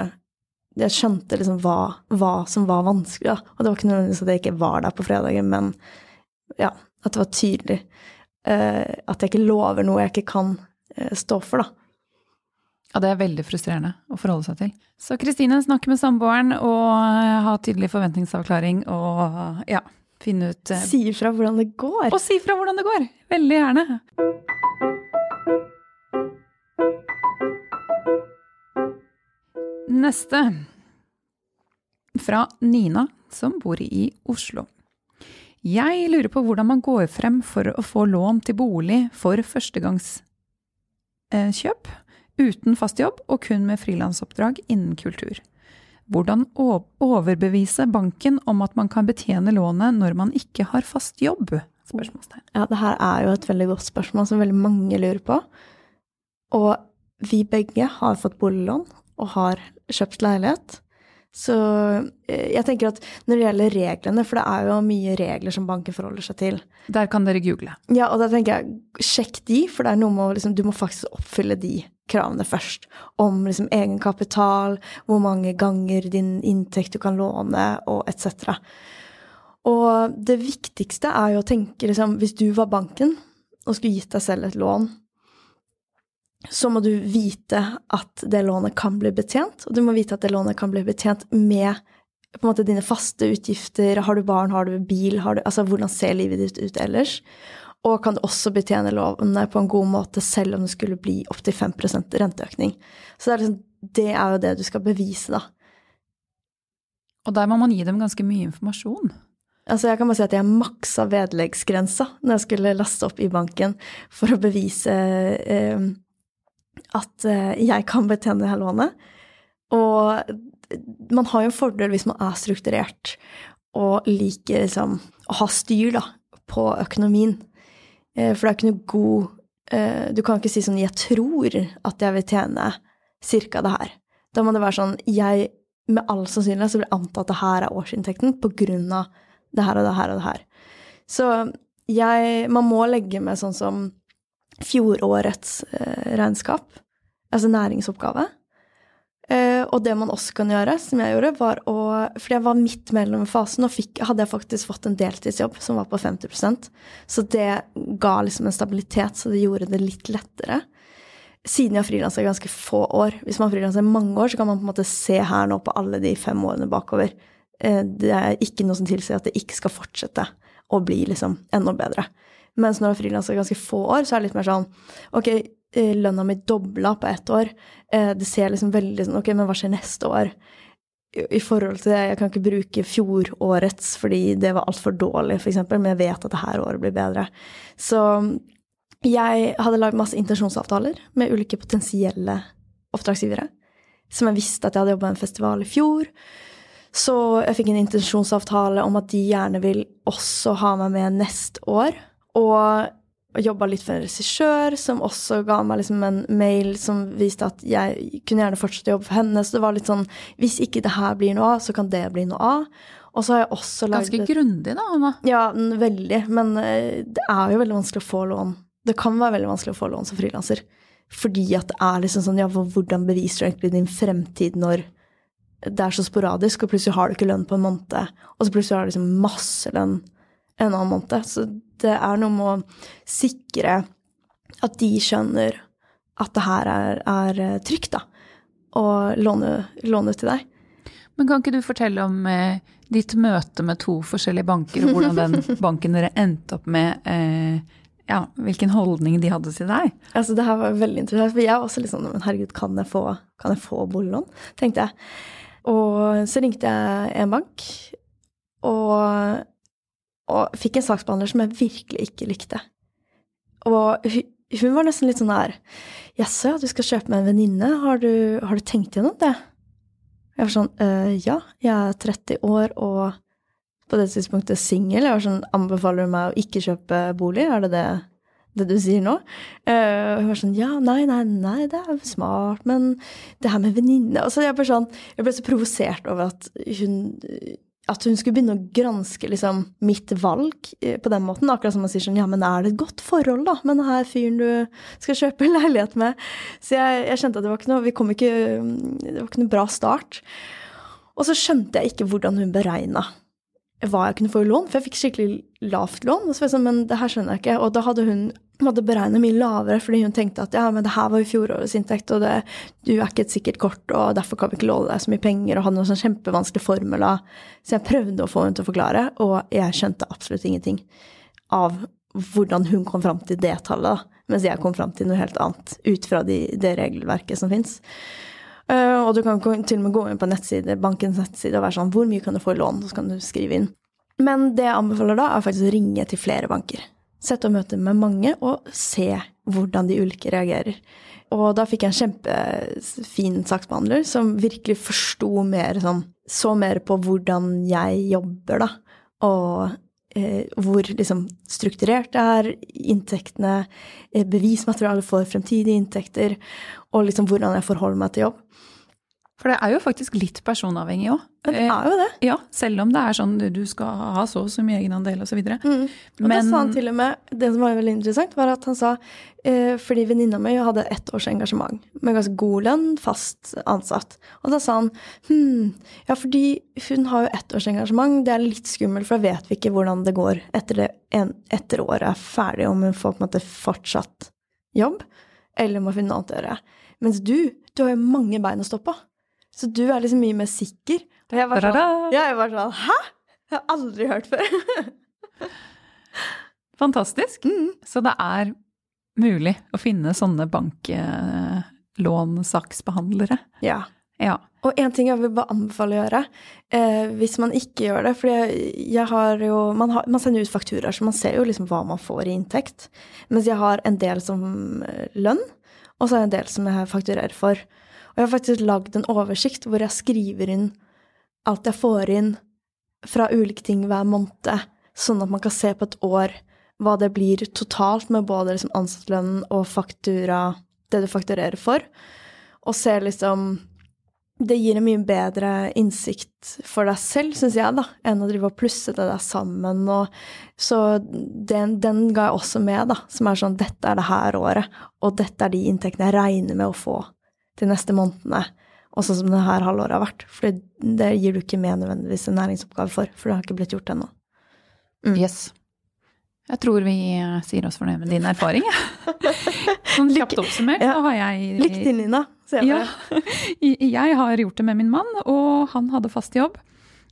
S2: Jeg skjønte liksom hva, hva som var vanskelig, da. Og det var ikke nødvendigvis at jeg ikke var der på fredagen, men ja, at det var tydelig. Uh, at jeg ikke lover noe jeg ikke kan uh, stå for, da.
S1: Ja, det er veldig frustrerende å forholde seg til. Så Kristine, snakke med samboeren og eh, ha tydelig forventningsavklaring og ja, finne ut
S2: Si ifra hvordan det går.
S1: Og si ifra hvordan det går! Veldig gjerne. Neste. Fra Nina, som bor i Oslo. Jeg lurer på hvordan man går frem for å få lån til bolig for førstegangskjøp, uten fast jobb og kun med frilansoppdrag innen kultur. Hvordan overbevise banken om at man kan betjene lånet når man ikke har fast jobb? Spørsmålstegn.
S2: Ja, det her er jo et veldig godt spørsmål som veldig mange lurer på. Og vi begge har fått boliglån og har kjøpt leilighet. Så eh, jeg tenker at når det gjelder reglene, for det er jo mye regler som banken forholder seg til
S1: Der kan dere google.
S2: Ja, og da tenker jeg sjekk de, for det er noe med å liksom, Du må faktisk oppfylle de kravene først. Om liksom egenkapital, hvor mange ganger din inntekt du kan låne, og etc. Og det viktigste er jo å tenke liksom Hvis du var banken og skulle gitt deg selv et lån så må du vite at det lånet kan bli betjent, og du må vite at det lånet kan bli betjent med på en måte dine faste utgifter. Har du barn, har du bil, har du, altså hvordan ser livet ditt ut ellers? Og kan også betjene lovene på en god måte selv om det skulle bli opptil 5% renteøkning. Så det er, liksom, det er jo det du skal bevise, da.
S1: Og der må man gi dem ganske mye informasjon.
S2: Altså jeg kan bare si at jeg maksa vedleggsgrensa når jeg skulle laste opp i banken for å bevise eh, at jeg kan betjene det her lånet. Og man har jo en fordel hvis man er strukturert og liker liksom å ha styr da, på økonomien. Eh, for det er ikke noe god eh, Du kan ikke si sånn 'jeg tror at jeg vil tjene cirka det her'. Da må det være sånn jeg med all sannsynlighet så vil anta at det her er årsinntekten på grunn av det her og det her og det her. Så jeg Man må legge med sånn som fjorårets eh, regnskap, altså næringsoppgave. Eh, og det man også kan gjøre, som jeg gjorde, var å Fordi jeg var midt mellom fasen, og fikk, hadde jeg faktisk fått en deltidsjobb som var på 50% Så det ga liksom en stabilitet, så det gjorde det litt lettere. Siden jeg har frilansa ganske få år. Hvis man har frilansa mange år, så kan man på en måte se her nå på alle de fem årene bakover. Eh, det er ikke noe som tilsier at det ikke skal fortsette å bli liksom enda bedre. Mens når du har frilansa ganske få år, så er det litt mer sånn Ok, lønna mi dobla på ett år. Eh, det ser liksom veldig sånn Ok, men hva skjer neste år? I forhold til det, jeg kan ikke bruke fjorårets fordi det var altfor dårlig, f.eks., men jeg vet at det her året blir bedre. Så jeg hadde lagd masse intensjonsavtaler med ulike potensielle oppdragsgivere. Som jeg visste at jeg hadde jobba med en festival i fjor. Så jeg fikk en intensjonsavtale om at de gjerne vil også ha meg med neste år. Og jobba litt for en regissør, som også ga meg liksom en mail som viste at jeg kunne gjerne fortsette å jobbe for henne. Så det var litt sånn Hvis ikke det her blir noe av, så kan det bli noe av. Og så har jeg også
S1: lagd Ganske grundig, da, Anna.
S2: Ja, veldig. Men eh, det er jo veldig vanskelig å få lån. Det kan være veldig vanskelig å få lån som frilanser. Fordi at det er liksom sånn Ja, hvordan beviser du egentlig din fremtid når det er så sporadisk, og plutselig har du ikke lønn på en måned, og så plutselig har du liksom masse lønn en annen måned. Så det er noe med å sikre at de skjønner at det her er, er eh, trygt, da. Og låne, låne til deg.
S1: Men kan ikke du fortelle om eh, ditt møte med to forskjellige banker, og hvordan den banken dere endte opp med eh, ja, hvilken holdning de hadde til deg.
S2: Altså, det her var veldig interessant, for jeg var også litt sånn Men herregud, kan jeg få, kan jeg få boliglån? tenkte jeg. Og så ringte jeg en bank, og, og fikk en saksbehandler som jeg virkelig ikke likte. Og hun, var nesten litt sånn der Jaså, du skal kjøpe med en venninne, har, har, du tenkt gjennom det? Jeg var sånn øh, Ja, jeg er 30 år og på det tidspunktet singel. Jeg var sånn Anbefaler du meg å ikke kjøpe bolig? Er det det, det du sier nå? Uh, hun var sånn Ja, nei, nei, nei, det er smart, men det her med venninne altså, jeg, sånn, jeg ble så provosert over at hun at hun skulle begynne å granske liksom, mitt valg eh, på den måten. Akkurat som man sier sånn Ja, men er det et godt forhold, da, med denne fyren du skal kjøpe en leilighet med? Så jeg, jeg, kjente at det var ikke noe Vi kom ikke Det var ikke noe bra start. Og så skjønte jeg ikke hvordan hun beregna hva jeg kunne få i lån, for jeg fikk skikkelig lavt lån. Og så var jeg sånn, men det her skjønner jeg ikke. Og da hadde hun måtte beregne mye lavere fordi hun tenkte at ja, men det her var jo fjorårets inntekt, og det, du er ikke et sikkert kort, og derfor kan vi ikke låne deg så mye penger, og hadde noen sånn kjempevanskelige formler. Så jeg prøvde å få henne til å forklare, og jeg skjønte absolutt ingenting av hvordan hun kom fram til det tallet, mens jeg kom fram til noe helt annet ut fra de, det regelverket som fins. Uh, og du kan til og med gå inn på nettside, bankens nettside og være sånn Hvor mye kan du få i lån? Så kan du skrive inn. Men det jeg anbefaler da, er faktisk å ringe til flere banker. Sette og møte med mange og se hvordan de ulike reagerer. Og da fikk jeg en kjempefin saksbehandler som virkelig forsto mer sånn Så mer på hvordan jeg jobber, da. Og eh, hvor liksom strukturert det er, inntektene, eh, bevismateriale for fremtidige inntekter, og liksom hvordan jeg forholder meg til jobb.
S1: For det er jo faktisk litt personavhengig òg.
S2: Det er jo det.
S1: Eh, ja, selv om det er sånn du skal ha så og så mye egenandel osv.
S2: Mm. Og Men, da sa han til og med, det som var veldig interessant, var at han sa eh, fordi venninna mi hadde ett års engasjement med ganske god lønn, fast ansatt. Og da sa han hm, ja, fordi hun har jo ett års engasjement, det er litt skummelt, for da vet vi ikke hvordan det går etter, det, en, etter året er ferdig, om hun får på en måte fortsatt jobb, eller må finne noe annet å gjøre. Mens du, du har jo mange bein å stå på. Så du er liksom mye mer sikker. Og jeg var sånn, ja, jeg var sånn Hæ? Jeg har aldri hørt før.
S1: Fantastisk. Mm. Så det er mulig å finne sånne banklånsaksbehandlere.
S2: Ja.
S1: ja.
S2: Og en ting jeg vil bare anbefale å gjøre, eh, hvis man ikke gjør det For jeg, jeg har jo man, har, man, sender ut fakturaer, så man ser jo liksom hva man får i inntekt. Mens jeg har en del som eh, lønn, og så har jeg en del som jeg fakturerer for. Jeg har faktisk lagd en oversikt hvor jeg skriver inn alt jeg får inn fra ulike ting hver måned, sånn at man kan se på et år hva det blir totalt med både liksom ansattlønnen og faktura, det du fakturerer for, og se liksom det gir en mye bedre innsikt for deg selv, syns jeg, da, enn å drive og plusse det der sammen. Og, så den, den, ga jeg også med, da, som er sånn dette er det her året, og dette er de inntektene jeg regner med å få de neste månedene. Og sånn som det her halvåret har vært. For det, gir du ikke med nødvendigvis en næringsoppgave for, for det har ikke blitt gjort ennå.
S1: Mm. Yes. Jeg tror vi eh, sier oss fornøyd med din erfaring, jeg. Ja. Sånn kjapt oppsummert så har jeg
S2: Lykke til, Nina.
S1: Ja. Jeg har gjort det med min mann, og han hadde fast jobb.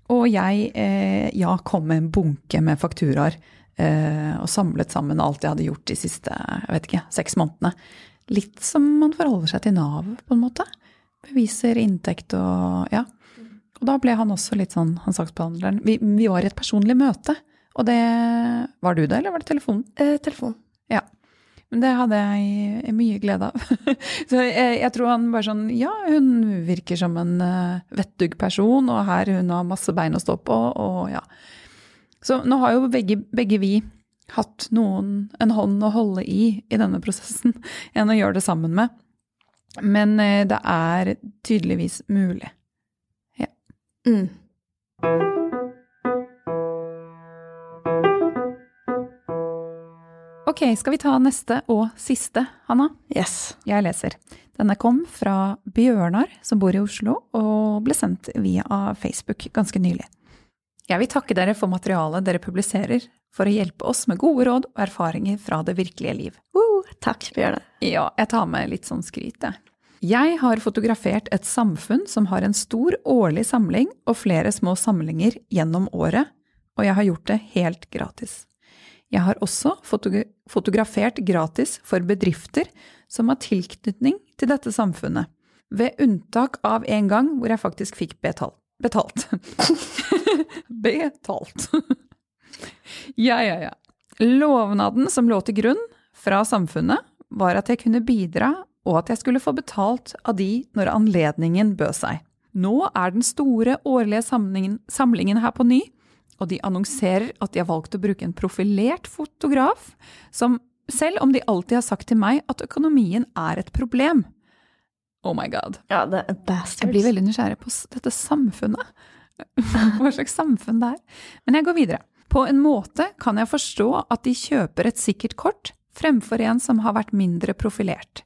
S1: Og jeg eh, ja, kom med en bunke med fakturaer eh, og samlet sammen alt jeg hadde gjort de siste jeg vet ikke, seks månedene. Litt som man forholder seg til Nav, på en måte. Beviser inntekt og ja. Og da ble han også litt sånn, han saksbehandleren vi, vi, var i et personlig møte. Og det Var du det, eller var det telefonen?
S2: Eh, telefon.
S1: Ja. Men det hadde jeg mye glede av. Så jeg, jeg, tror han bare sånn Ja, hun virker som en uh, vettug person, og her hun har masse bein å stå på, og ja. Så nå har jo begge, begge vi hatt noen, en hånd å holde i i denne prosessen, enn å gjøre det sammen med. Men eh, det er tydeligvis mulig. Ja. Mm. Ok, skal vi ta neste og siste, Hanna?
S2: Yes.
S1: Jeg leser. Denne kom fra Bjørnar, som bor i Oslo, og ble sendt via Facebook ganske nylig. Jeg vil takke dere for materialet dere publiserer, for å hjelpe oss med gode råd og erfaringer fra det virkelige liv.
S2: Uh, takk, Bjørne.
S1: Ja, jeg tar med litt sånn skryt, jeg. Jeg har fotografert et samfunn som har en stor årlig samling og flere små samlinger gjennom året, og jeg har gjort det helt gratis. Jeg har også fotogra fotografert gratis for bedrifter som har tilknytning til dette samfunnet, ved unntak av en gang hvor jeg faktisk fikk betalt. Betalt. betalt. ja, ja, ja. Lovnaden som lå til grunn fra samfunnet, var at jeg kunne bidra, og at jeg skulle få betalt av de når anledningen bød seg. Nå er den store årlige samlingen, samlingen her på ny, og de annonserer at de har valgt å bruke en profilert fotograf, som selv om de alltid har sagt til meg at økonomien er et problem. Oh my god.
S2: Ja, det er bastards.
S1: Jeg blir veldig nysgjerrig på dette samfunnet. Hva slags samfunn det er. Men jeg går videre. På en måte kan jeg forstå at de kjøper et sikkert kort fremfor en som har vært mindre profilert.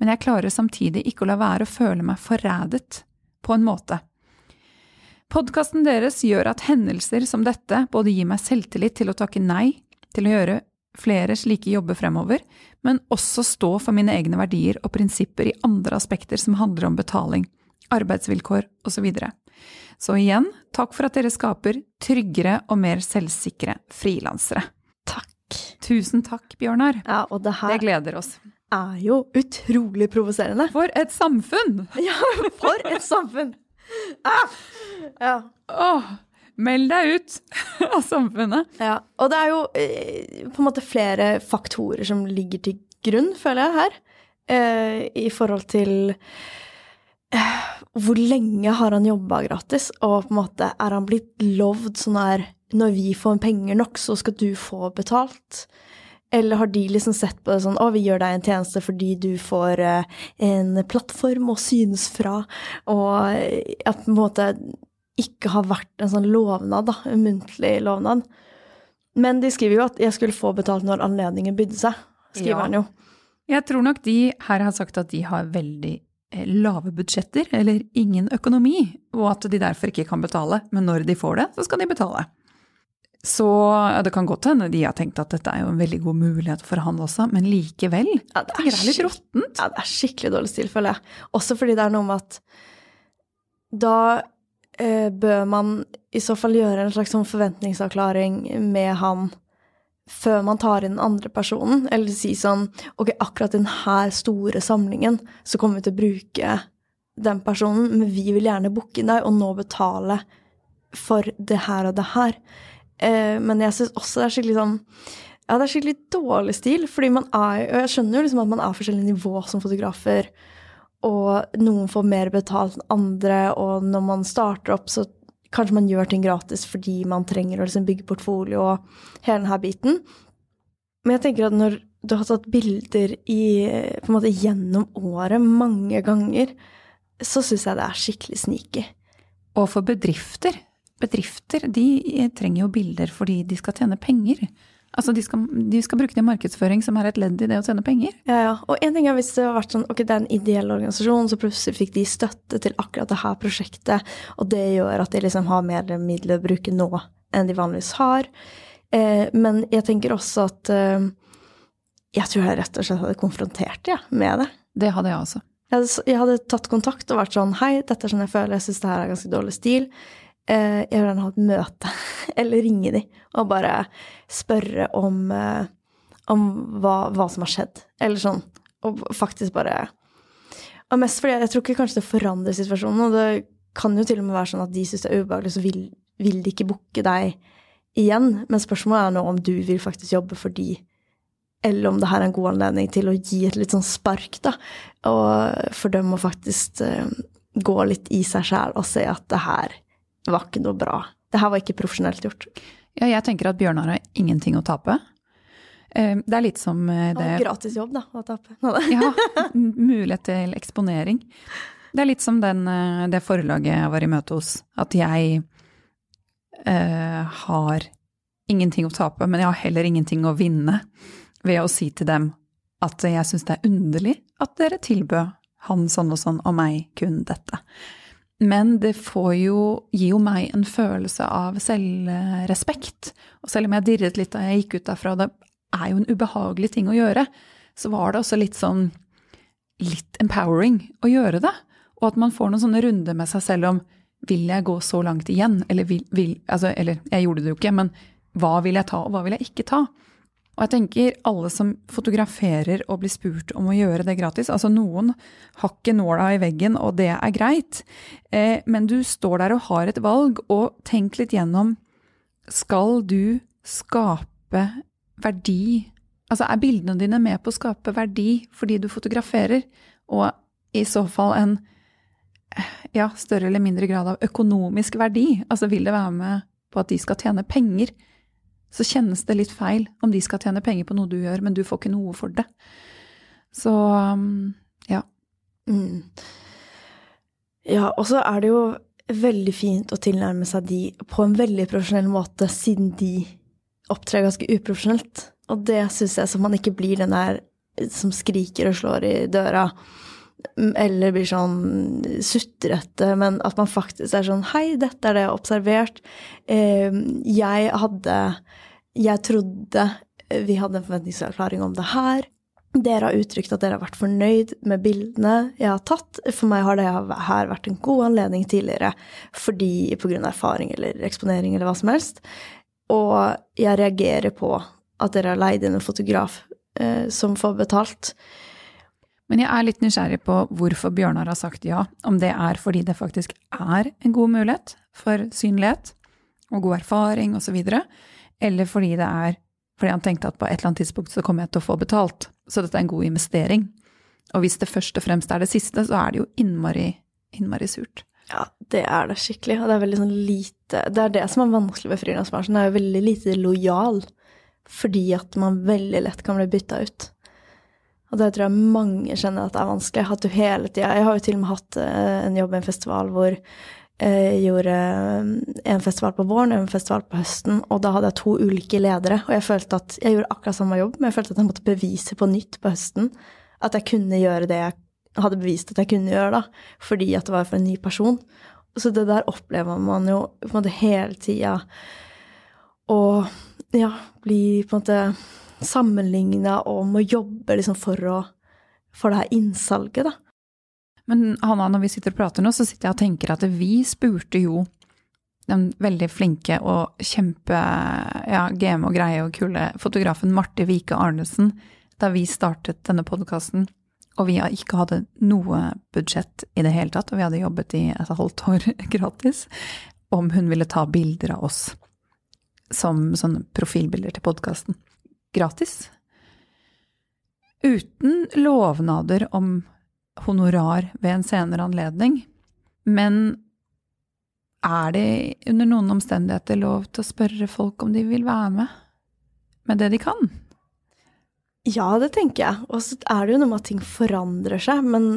S1: Men jeg klarer samtidig ikke å la være å føle meg forrædet, på en måte. Podkasten deres gjør at hendelser som dette både gir meg selvtillit til å takke nei til å gjøre flere slike jobber fremover, men også stå for mine egne verdier og prinsipper i andre aspekter som handler om betaling, arbeidsvilkår osv. Så, så igjen, takk for at dere skaper tryggere og mer selvsikre frilansere.
S2: Takk.
S1: Tusen takk, Bjørnar.
S2: Ja, og det her
S1: Det gleder oss.
S2: er jo utrolig provoserende.
S1: For et samfunn!
S2: Ja, for et samfunn! Ah! Ja.
S1: Åh, meld deg ut av samfunnet.
S2: ja. Og det er jo eh, på en måte flere faktorer som ligger til grunn, føler jeg, her. Eh, I forhold til eh, hvor lenge har han jobba gratis, og på en måte er han blitt lovd sånn her Når vi får penger nok, så skal du få betalt. Eller har de liksom sett på det sånn Å, vi gjør deg en tjeneste fordi du får eh, en plattform å synes fra, og eh, at på en måte ikke har vært en sånn lovnad, da, en muntlig lovnad. Men de skriver jo at jeg skulle få betalt når anledningen bydde seg, skriver
S1: Ja.
S2: han jo.
S1: Jeg tror nok de her har sagt at de har veldig eh, lave budsjetter, eller ingen økonomi, og at de derfor ikke kan betale. Men når de får det, så skal de betale. Så det kan godt hende de har tenkt at dette er jo en veldig god mulighet for han også, men likevel.
S2: Ja, det
S1: Det er litt råttent.
S2: Ja, det er skikkelig dårlig stil, føler jeg. Også fordi det er noe med at da bør man i så fall gjøre en slags sånn forventningsavklaring med han før man tar inn den andre personen, eller si sånn Ok, akkurat denne store samlingen, så kommer vi til å bruke den personen, men vi vil gjerne booke deg, og nå betale for det her og det her. Eh, men jeg syns også det er skikkelig sånn ja, det er skikkelig dårlig stil, fordi man er Og jeg skjønner jo liksom at man er forskjellige nivå som fotografer, og noen får mer betalt enn andre, og når man starter opp, så kanskje man gjør ting gratis fordi man trenger å liksom bygge portfolio og hele denne biten. Men jeg tenker at når du har tatt bilder i, måte gjennom året mange ganger, så syns jeg det er skikkelig sneaky.
S1: Og for bedrifter. Bedrifter de trenger jo bilder fordi de skal tjene penger. Altså de skal, de skal bruke det i markedsføring som er et ledd i det å tjene penger.
S2: Ja, ja. Og en ting er hvis det har vært sånn, ok, det er en ideell organisasjon, så plutselig fikk de støtte til akkurat det her prosjektet, og det gjør at de liksom har mer midler å bruke nå enn de vanligvis har. Eh, men jeg tenker også at eh, jeg tror jeg rett og slett hadde konfrontert ja, med det.
S1: Det hadde jeg også.
S2: Jeg hadde, jeg hadde tatt kontakt og vært sånn Hei, dette er sånn jeg føler, jeg syns det her er ganske dårlig stil. Eh, jeg vil gjerne ha et møte, eller ringe de, og bare spørre om, eh, om hva, hva som har skjedd. Eller sånn. Og faktisk bare Og mest fordi jeg, jeg tror ikke kanskje det forandrer situasjonen, og det kan jo til og med være sånn at de syns det er ubehagelig, så vil, vil de ikke booke deg igjen. Men spørsmålet er nå om du vil faktisk jobbe for de eller om det her er en god anledning til å gi et litt sånn spark, da. Og for dem å faktisk eh, gå litt i seg sjæl og se at det her var ikke noe bra. Det her var ikke profesjonelt gjort.
S1: Ja, jeg tenker at Bjørnar har ingenting å tape. Eh, Det er litt som eh,
S2: Det
S1: det
S2: var gratis jobb, da, å tape.
S1: Ja, mulighet til eksponering. Det er litt som den, eh, det forlaget jeg var i møte hos, at jeg eh, har ingenting å tape, men jeg har heller ingenting å vinne ved å si til dem at jeg syns det er underlig at dere tilbød han sånn og sånn og meg kun dette. Men det jo, gir jo meg en følelse av selvrespekt. Og selv om jeg dirret litt da jeg gikk ut derfra, det er jo en ubehagelig ting å gjøre, så var det også litt sånn litt empowering å gjøre det. Og at man får noen sånne runder med seg selv om vil jeg gå så langt igjen, eller vil, vil altså, Eller jeg gjorde det jo ikke, men hva vil jeg ta, og hva vil jeg ikke ta? Og jeg tenker alle som fotograferer og blir spurt om å gjøre det gratis, altså noen hakker nåla i veggen, og det er greit, eh, men du står der og har et valg, og tenk litt gjennom skal du skape verdi? Altså er bildene dine med på å skape verdi fordi du fotograferer, og i så fall en ja, større eller mindre grad av økonomisk verdi? Altså vil det være med på at de skal tjene penger? Så kjennes det litt feil om de skal tjene penger på noe du gjør, men du får ikke noe for det. Så um, ja. Mm.
S2: Ja, og så er det jo veldig fint å tilnærme seg de på en veldig profesjonell måte, siden de opptrer ganske uprofesjonelt. Og det syns jeg så man ikke blir den der som skriker og slår i døra, eller blir sånn sutrete, men at man faktisk er sånn Hei, dette er det jeg har observert. Eh, jeg hadde Jeg trodde vi hadde en forventningsavklaring om det her. Dere har uttrykt at dere har vært fornøyd med bildene jeg har tatt. For meg har det her vært en god anledning tidligere fordi pga. erfaring eller eksponering eller hva som helst. Og jeg reagerer på at dere har leid inn en fotograf eh, som får betalt.
S1: Men jeg er litt nysgjerrig på hvorfor Bjørnar har sagt ja. Om det er fordi det faktisk er en god mulighet for synlighet og god erfaring osv., eller fordi det er fordi han tenkte at på et eller annet tidspunkt så kommer jeg til å få betalt. Så dette er en god investering. Og hvis det først og fremst er det siste, så er det jo innmari, innmari surt.
S2: Ja, det er det skikkelig. Og det er veldig sånn lite Det er det som er vanskelig med frilansbransjen. Det er jo veldig lite lojal. Fordi at man veldig lett kan bli bytta ut. Og det tror jeg mange kjenner at det er vanskelig. At du hele tida Jeg har jo til og med hatt eh, en jobb i en festival hvor jeg gjorde eh, en festival på våren og en festival på høsten, og da hadde jeg to ulike ledere. Og jeg følte at jeg gjorde akkurat samme jobb, men jeg følte at jeg måtte bevise på nytt på høsten at jeg kunne gjøre det jeg hadde bevist at jeg kunne gjøre, da, fordi at det var for en ny person. Så det der opplever man jo på en måte hele tida. Og ja, bli på en måte sammenligna og må jobbe liksom for, å, for det her innsalget, da.
S1: Men Hanna, når vi sitter og prater nå, så sitter jeg og tenker at vi spurte jo den veldig flinke og kjempe ja, game og greie og kule fotografen Marte Vike Arnesen da vi startet denne podkasten, og vi ikke hadde noe budsjett i det hele tatt, og vi hadde jobbet i et halvt år gratis, om hun ville ta bilder av oss som sånne profilbilder til podkasten gratis. Uten lovnader om honorar ved en senere anledning. Men er det under noen omstendigheter lov til å spørre folk om de vil være med med det de kan?
S2: Ja, det tenker jeg. Og så er det jo noe med at ting forandrer seg. Men,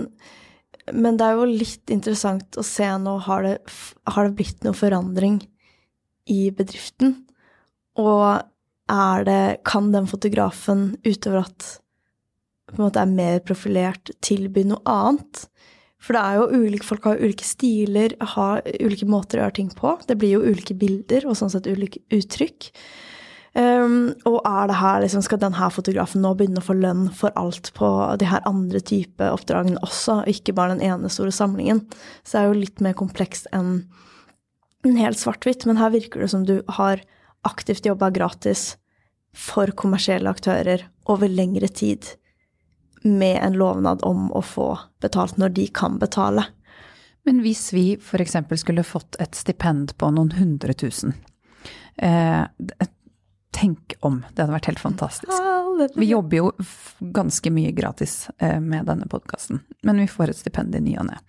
S2: men det er jo litt interessant å se nå har det, har det blitt noe forandring i bedriften. Og det Kan den fotografen, utover at på en måte er mer profilert, tilby noe annet? For det er jo ulike folk har ulike stiler, har ulike måter å gjøre ting på. Det blir jo ulike bilder og sånn sett ulike uttrykk. Um, og er det her, liksom, skal denne fotografen nå begynne å få lønn for alt på de her andre type oppdragene også, og ikke bare den ene store samlingen? Så det er jo litt mer komplekst enn helt svart-hvitt. Men her virker det som du har aktivt jobba gratis for kommersielle aktører over lengre tid med en lovnad om å få betalt når de kan betale.
S1: Men hvis vi f.eks. skulle fått et stipend på noen hundre tusen eh, Tenk om! Det hadde vært helt fantastisk. Vi jobber jo ganske mye gratis eh, med denne podkasten, men vi får et stipend i ny og ne.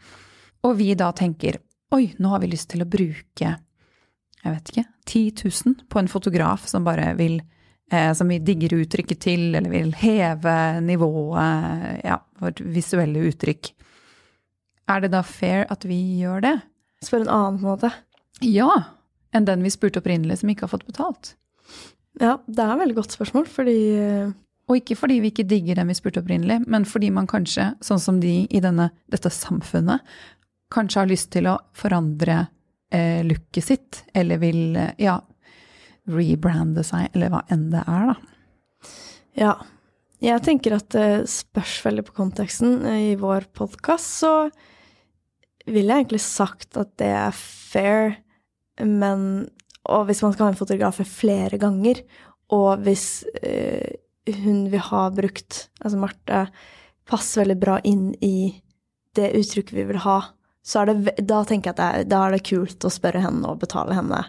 S1: Og vi da tenker oi, nå har vi lyst til å bruke jeg vet ikke, 10 000 på en fotograf som bare vil eh, Som vi digger uttrykket til, eller vil heve nivået, ja, vårt visuelle uttrykk. Er det da fair at vi gjør det?
S2: Spør en annen måte.
S1: Ja, enn den vi spurte opprinnelig, som ikke har fått betalt.
S2: Ja, det er et veldig godt spørsmål, fordi eh,
S1: Og ikke fordi vi ikke digger den vi spurte opprinnelig, men fordi man kanskje, sånn som de i denne, dette samfunnet, kanskje har lyst til å forandre eh, looket sitt, eller vil eh, ja, rebrande seg, eller hva enn det er, da.
S2: Ja. Jeg tenker at det spørs veldig på konteksten. I vår podkast så ville jeg egentlig sagt at det er fair, men Og hvis man skal ha en fotograf flere ganger, Og hvis eh, hun vi har brukt, altså Marte, passer veldig bra inn i det uttrykket vi vil ha, det, da tenker jeg at det da er det kult å spørre henne og betale henne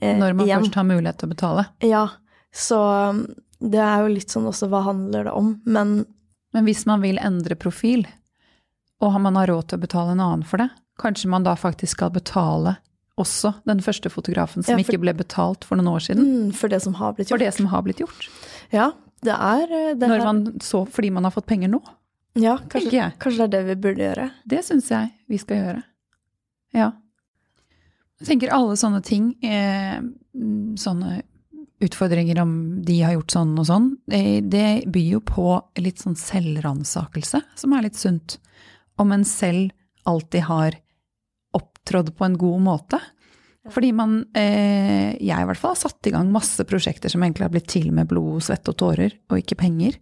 S2: eh,
S1: Når man
S2: igjen.
S1: først har mulighet til å betale.
S2: Ja, så um, det er jo litt sånn også hva handler det om, men
S1: Men hvis man vil endre profil, og man har råd til å betale en annen for det, kanskje man da faktisk skal betale også den første fotografen som
S2: Ja, for-
S1: ikke ble betalt for noen år siden,
S2: mm, for det som har blitt gjort.
S1: for det som har blitt gjort.
S2: Ja, det er eh, det
S1: Når man så fordi man har fått penger nå.
S2: Ja, kanskje, kanskje det er det vi burde gjøre.
S1: Det syns jeg vi skal gjøre. Ja. Jeg tenker alle sånne ting, eh, sånne utfordringer om de har gjort sånn og sånn, det, byr jo på litt sånn selvransakelse, som er litt sunt. Om en selv alltid har opptrådt på en god måte. Fordi man, eh, jeg i hvert fall, har satt i gang masse prosjekter som egentlig har blitt til med blod, svette og tårer, og ikke penger.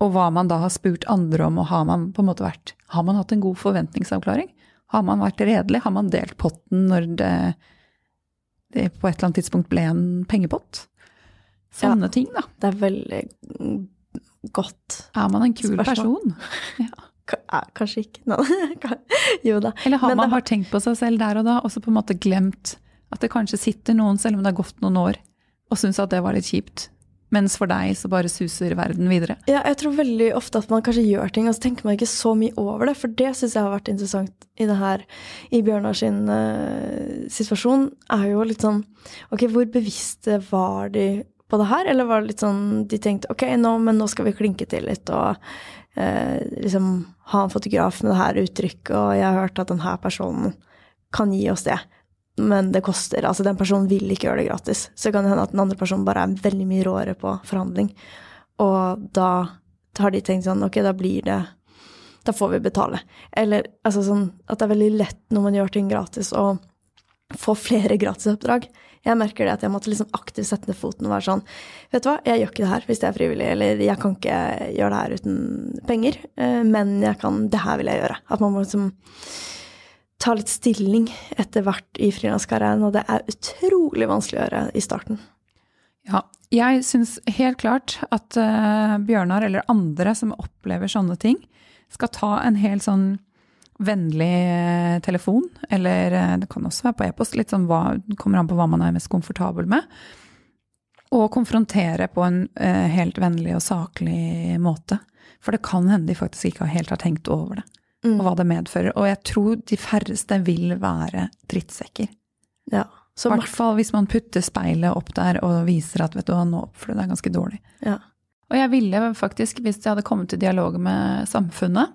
S1: Og hva man da har spurt andre om, og har man på en måte vært Har man hatt en god forventningsavklaring? Har man vært redelig? Har man delt potten når det, det på et eller annet tidspunkt ble en pengepott? Sånne ting, da.
S2: Det er veldig godt.
S1: Er man en kul
S2: Spørsmål.
S1: person?
S2: Ja, Kanskje ikke. Jo da.
S1: Eller har
S2: Men man
S1: man
S2: har-
S1: tenkt på seg selv der og da, og så på en måte glemt at det kanskje sitter noen, selv om det har gått noen år, og syns at det var litt kjipt? Mens for deg så bare suser verden videre.
S2: Ja, jeg tror veldig ofte at man kanskje gjør ting, og så tenker man ikke så mye over det. For det syns jeg har vært interessant i det her, i Bjørnar sin uh, situasjon, er jo litt sånn Ok, hvor bevisste var de på det her? Eller var det litt sånn de tenkte ok, nå, men nå skal vi klinke til litt og uh, liksom ha en fotograf med det her uttrykket, og jeg har hørt at denne personen kan gi oss det. Men det koster. Altså, den personen vil ikke gjøre det gratis. Så det kan hende at den andre personen bare er veldig mye råere på forhandling. Og da har de tenkt sånn, ok, da blir det Da får vi betale. Eller altså sånn at det er veldig lett når man gjør ting gratis, å få flere gratisoppdrag. Jeg merker det at jeg måtte liksom aktivt sette ned foten og være sånn Vet du hva, jeg gjør ikke det her hvis det er frivillig, eller jeg kan ikke gjøre det her uten penger, eh, men jeg kan Det her vil jeg gjøre. At man må liksom ta litt stilling etter hvert i frilanskarrieren, og det er utrolig vanskelig å gjøre i starten.
S1: Ja, jeg syns helt klart at uh, Bjørnar eller andre som opplever sånne ting, skal ta en helt sånn vennlig eh, telefon, eller eh, det kan også være på e-post, litt sånn hva, kommer an på hva man er mest komfortabel med, og konfrontere på en uh, helt vennlig og saklig måte. For det kan hende de faktisk ikke helt har tenkt over det, og hva det medfører. Og jeg tror de færreste vil være drittsekker.
S2: Ja.
S1: I hvert fall hvis man putter speilet opp der og viser at vet du hva, nå oppfører du deg ganske dårlig.
S2: ja.
S1: Og jeg ville faktisk, hvis jeg hadde kommet i dialog med samfunnet,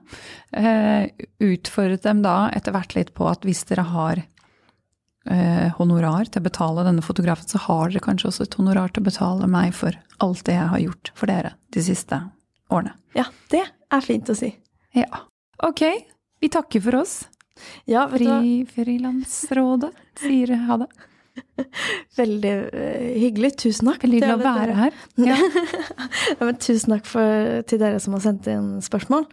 S1: eh, utfordret dem da etter hvert litt på at hvis dere har eh, honorar til å betale denne fotografen, så har dere kanskje også et honorar til å betale meg for alt det jeg har gjort for dere de siste årene.
S2: ja, det er fint å si.
S1: Ja. Ok, vi takker for oss.
S2: Ja?
S1: Fri, Frilansrådet sier ha det.
S2: Veldig eh, hyggelig. Tusen takk.
S1: Veldig glad å være her. Ja.
S2: Ja, tusen takk for, til dere som har sendt inn spørsmål.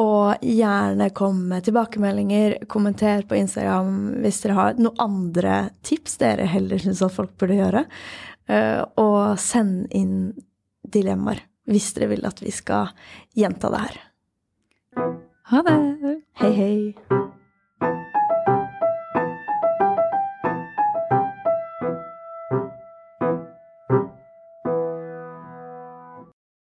S2: Og gjerne kom med tilbakemeldinger, kommenter på Instagram hvis dere har noen andre tips dere heller syns at folk burde gjøre. Eh, Og send inn dilemmaer hvis dere vil at vi skal gjenta det her.
S1: Ha det.
S2: Hei, hei.